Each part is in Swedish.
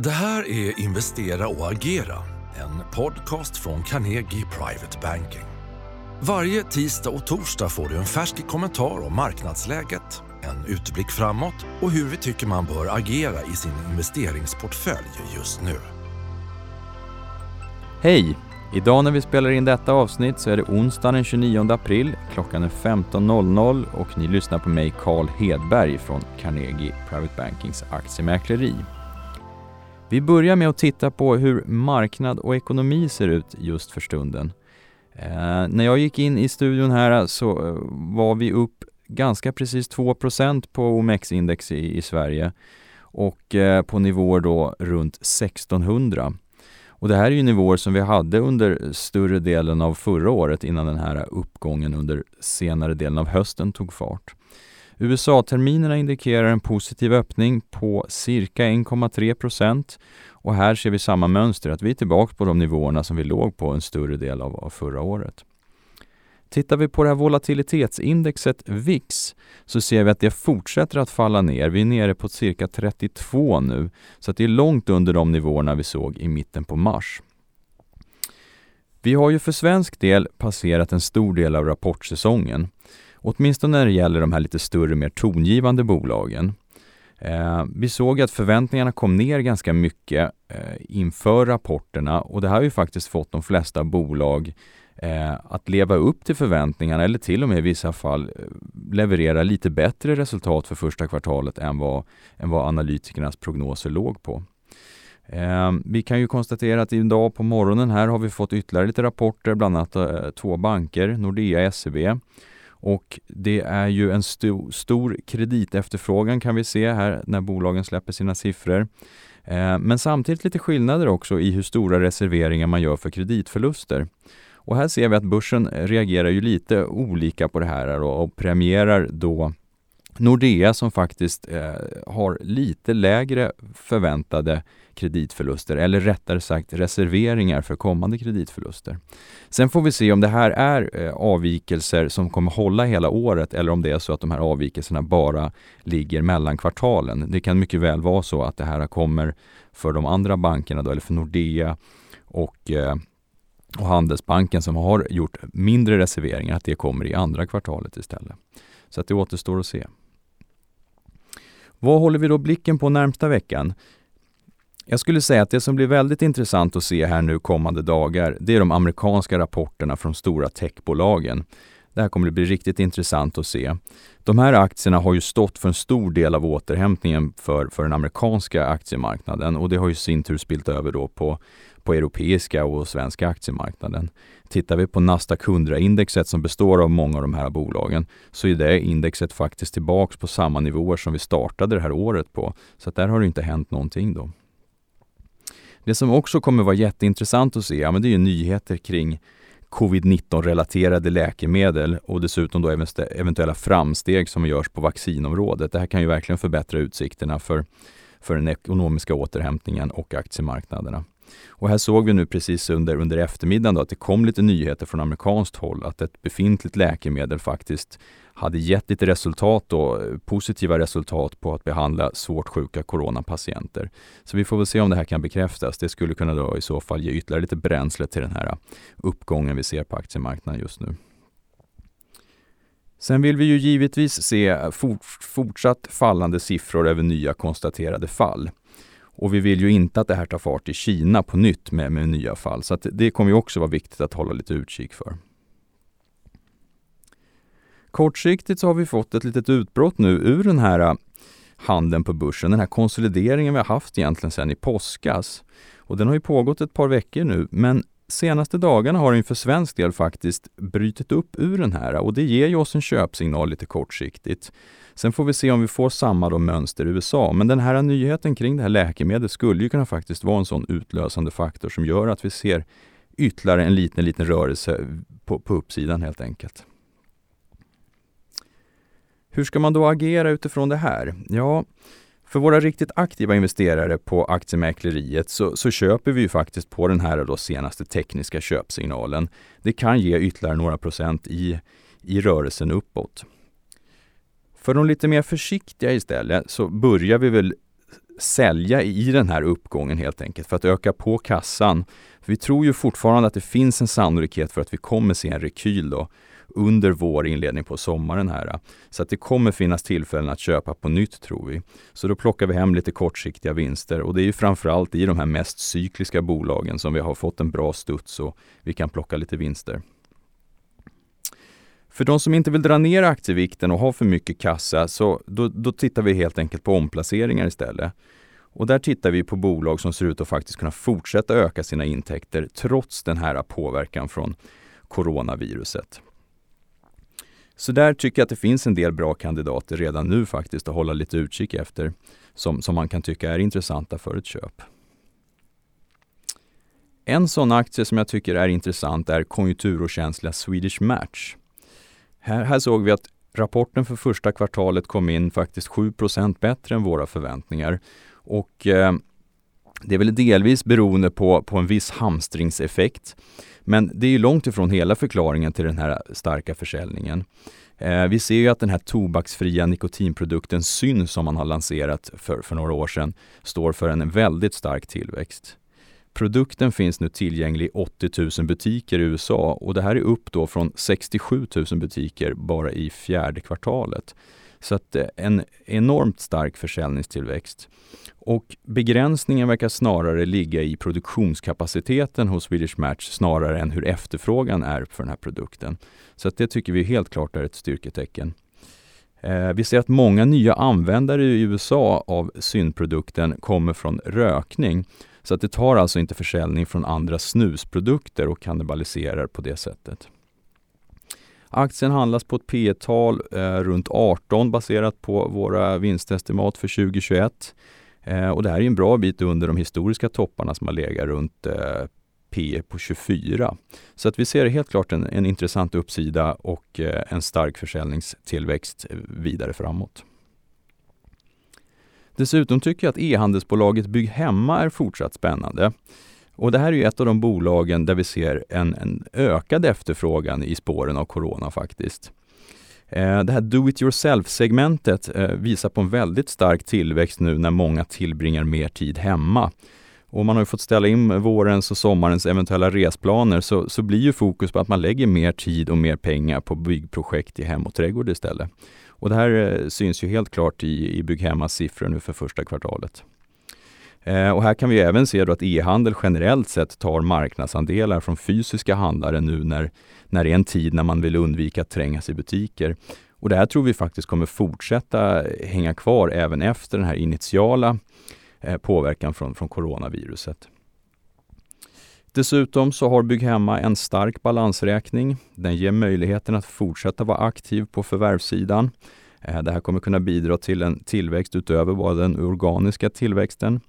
Det här är Investera och agera, en podcast från Carnegie Private Banking. Varje tisdag och torsdag får du en färsk kommentar om marknadsläget, en utblick framåt och hur vi tycker man bör agera i sin investeringsportfölj just nu. Hej! Idag när vi spelar in detta avsnitt så är det onsdag den 29 april. Klockan är 15.00 och ni lyssnar på mig Carl Hedberg från Carnegie Private Bankings aktiemäkleri. Vi börjar med att titta på hur marknad och ekonomi ser ut just för stunden. Eh, när jag gick in i studion här eh, så eh, var vi upp ganska precis 2% på OMX-index i, i, Sverige och eh, på nivåer då runt 1600. Och det här är ju nivåer som vi hade under större delen av förra året innan den här uppgången under senare delen av hösten tog fart. USA-terminerna indikerar en positiv öppning på cirka 1,3 procent och här ser vi samma mönster, att vi är tillbaka på de nivåerna som vi låg på en större del av, av förra året. Tittar vi på det här volatilitetsindexet VIX så ser vi att det fortsätter att falla ner. Vi är nere på cirka 32 nu, så att det är långt under de nivåerna vi såg i mitten på mars. Vi har ju för svensk del passerat en stor del av rapportsäsongen. Åtminstone när det gäller de här lite större, mer tongivande bolagen. Eh, vi såg att förväntningarna kom ner ganska mycket eh, inför rapporterna och det här har ju faktiskt fått de flesta bolag eh, att leva upp till förväntningarna eller till och med i vissa fall eh, leverera lite bättre resultat för första kvartalet än vad, än vad analytikernas prognoser låg på. Eh, vi kan ju konstatera att idag på morgonen här har vi fått ytterligare lite rapporter, bland annat eh, två banker, Nordea och SEB. Och det är ju en sto stor kreditefterfrågan kan vi se här när bolagen släpper sina siffror. Eh, men samtidigt lite skillnader också i hur stora reserveringar man gör för kreditförluster. Och här ser vi att börsen reagerar ju lite olika på det här och premierar då Nordea som faktiskt eh, har lite lägre förväntade kreditförluster eller rättare sagt reserveringar för kommande kreditförluster. Sen får vi se om det här är eh, avvikelser som kommer hålla hela året eller om det är så att de här avvikelserna bara ligger mellan kvartalen. Det kan mycket väl vara så att det här kommer för de andra bankerna då, eller för Nordea och eh, och Handelsbanken som har gjort mindre reserveringar, att det kommer i andra kvartalet istället. Så att det återstår att se. Vad håller vi då blicken på närmsta veckan? Jag skulle säga att det som blir väldigt intressant att se här nu kommande dagar, det är de amerikanska rapporterna från stora techbolagen. Det här kommer att bli riktigt intressant att se. De här aktierna har ju stått för en stor del av återhämtningen för, för den amerikanska aktiemarknaden och det har ju sin tur spilt över då på, på europeiska och svenska aktiemarknaden. Tittar vi på Nasdaq 100-indexet som består av många av de här bolagen så är det indexet faktiskt tillbaks på samma nivåer som vi startade det här året på. Så att där har det inte hänt någonting då. Det som också kommer vara jätteintressant att se, ja, men det är ju nyheter kring covid-19 relaterade läkemedel och dessutom då eventuella framsteg som görs på vaccinområdet. Det här kan ju verkligen förbättra utsikterna för, för den ekonomiska återhämtningen och aktiemarknaderna. Och här såg vi nu precis under, under eftermiddagen då, att det kom lite nyheter från amerikanskt håll att ett befintligt läkemedel faktiskt hade gett lite resultat då, positiva resultat på att behandla svårt sjuka coronapatienter. Så vi får väl se om det här kan bekräftas. Det skulle kunna då i så fall ge ytterligare lite bränsle till den här uppgången vi ser på aktiemarknaden just nu. Sen vill vi ju givetvis se fort, fortsatt fallande siffror över nya konstaterade fall. Och vi vill ju inte att det här tar fart i Kina på nytt med, med nya fall. Så det kommer ju också vara viktigt att hålla lite utkik för. Kortsiktigt så har vi fått ett litet utbrott nu ur den här äh, handeln på börsen, den här konsolideringen vi har haft egentligen sedan i påskas. Och den har ju pågått ett par veckor nu, men senaste dagarna har den för svensk del faktiskt brutit upp ur den här och det ger ju oss en köpsignal lite kortsiktigt. Sen får vi se om vi får samma då mönster i USA, men den här nyheten kring det här läkemedlet skulle ju kunna faktiskt vara en sån utlösande faktor som gör att vi ser ytterligare en liten, liten rörelse på, på uppsidan helt enkelt. Hur ska man då agera utifrån det här? Ja, för våra riktigt aktiva investerare på aktiemäkleriet så, så, köper vi ju faktiskt på den här då senaste tekniska köpsignalen. Det kan ge ytterligare några procent i, i rörelsen uppåt. För de lite mer försiktiga istället så börjar vi väl sälja i den här uppgången helt enkelt för att öka på kassan. För vi tror ju fortfarande att det finns en sannolikhet för att vi kommer se en rekyl då under vår inledning på sommaren här. Så att det kommer finnas tillfällen att köpa på nytt tror vi. Så då plockar vi hem lite kortsiktiga vinster och det är ju framförallt i de här mest cykliska bolagen som vi har fått en bra studs och vi kan plocka lite vinster. För de som inte vill dra ner aktievikten och ha för mycket kassa, så då, då tittar vi helt enkelt på omplaceringar istället. Och där tittar vi på bolag som ser ut att faktiskt kunna fortsätta öka sina intäkter trots den här påverkan från coronaviruset. Så där tycker jag att det finns en del bra kandidater redan nu faktiskt att hålla lite utkik efter som, som man kan tycka är intressanta för ett köp. En sån aktie som jag tycker är intressant är konjunkturokänsliga Swedish Match. Här, här såg vi att rapporten för första kvartalet kom in faktiskt 7% bättre än våra förväntningar. Och eh, det är väl delvis beroende på, på en viss hamstringseffekt. Men det är långt ifrån hela förklaringen till den här starka försäljningen. Eh, vi ser ju att den här tobaksfria nikotinprodukten Syn som man har lanserat för, för några år sedan står för en väldigt stark tillväxt. Produkten finns nu tillgänglig i 80 000 butiker i USA och det här är upp då från 67 000 butiker bara i fjärde kvartalet. Så att eh, en enormt stark försäljningstillväxt. Och begränsningen verkar snarare ligga i produktionskapaciteten hos Swedish Match snarare än hur efterfrågan är för den här produkten. Så att det tycker vi helt klart är ett styrketecken. Eh, vi ser att många nya användare i USA av synprodukten kommer från rökning. Så att det tar alltså inte försäljning från andra snusprodukter och kannibaliserar på det sättet. Aktien handlas på ett P tal eh, runt 18 baserat på våra vinstestimat för 2021. Eh, och det här är en bra bit under de historiska topparna som har legat runt eh, P på 24. Så att vi ser helt klart en, en intressant uppsida och eh, en stark försäljningstillväxt eh, vidare framåt. Dessutom tycker jag att e-handelsbolaget Bygg Hemma är fortsatt spännande. Och det här är ju ett av de bolagen där vi ser en, en ökad efterfrågan i spåren av corona faktiskt. Eh, det här do it yourself-segmentet eh, visar på en väldigt stark tillväxt nu när många tillbringar mer tid hemma. Och man har fått ställa in vårens och sommarens eventuella resplaner så, så blir ju fokus på att man lägger mer tid och mer pengar på byggprojekt i hem och trädgård istället. Och det här eh, syns ju helt klart i, i Bygghemmas siffror nu för första kvartalet. Eh, och här kan vi även se att e-handel generellt sett tar marknadsandelar från fysiska handlare nu när, när det är en tid när man vill undvika att trängas i butiker. Och det här tror vi faktiskt kommer fortsätta hänga kvar även efter den här initiala eh, påverkan från, från coronaviruset. Dessutom så har Bygghemma en stark balansräkning. Den ger möjligheten att fortsätta vara aktiv på förvärvssidan. Eh, det här kommer kunna bidra till en tillväxt utöver bara den organiska tillväxten.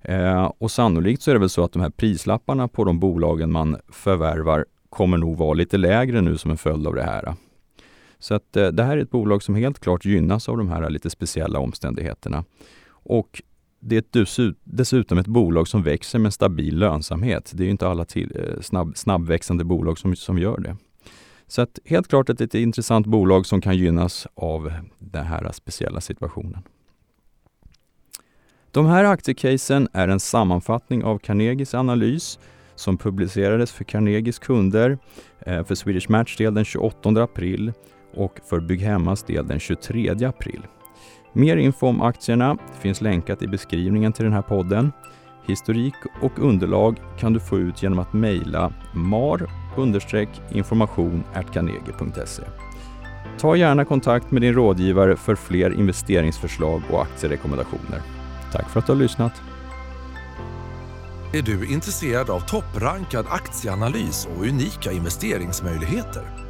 Eh, och sannolikt så är det väl så att de här prislapparna på de bolagen man förvärvar kommer nog vara lite lägre nu som en följd av det här. Så att eh, det här är ett bolag som helt klart gynnas av de här lite speciella omständigheterna. Och det är dessutom ett bolag som växer med stabil lönsamhet. Det är inte alla till, eh, snabb, snabbväxande bolag som, som gör det. Så att helt klart ett, ett intressant bolag som kan gynnas av den här speciella situationen. De här aktiecasen är en sammanfattning av Carnegies analys som publicerades för Carnegies kunder eh, för Swedish Match del den 28 april och för Bygghemmas del den 23 april. Mer info om aktierna finns länkat i beskrivningen till den här podden. Historik och underlag kan du få ut genom att mejla mar-information.carnegie.se. Ta gärna kontakt med din rådgivare för fler investeringsförslag och aktierekommendationer. Tack för att du har lyssnat. Är du intresserad av topprankad aktieanalys och unika investeringsmöjligheter?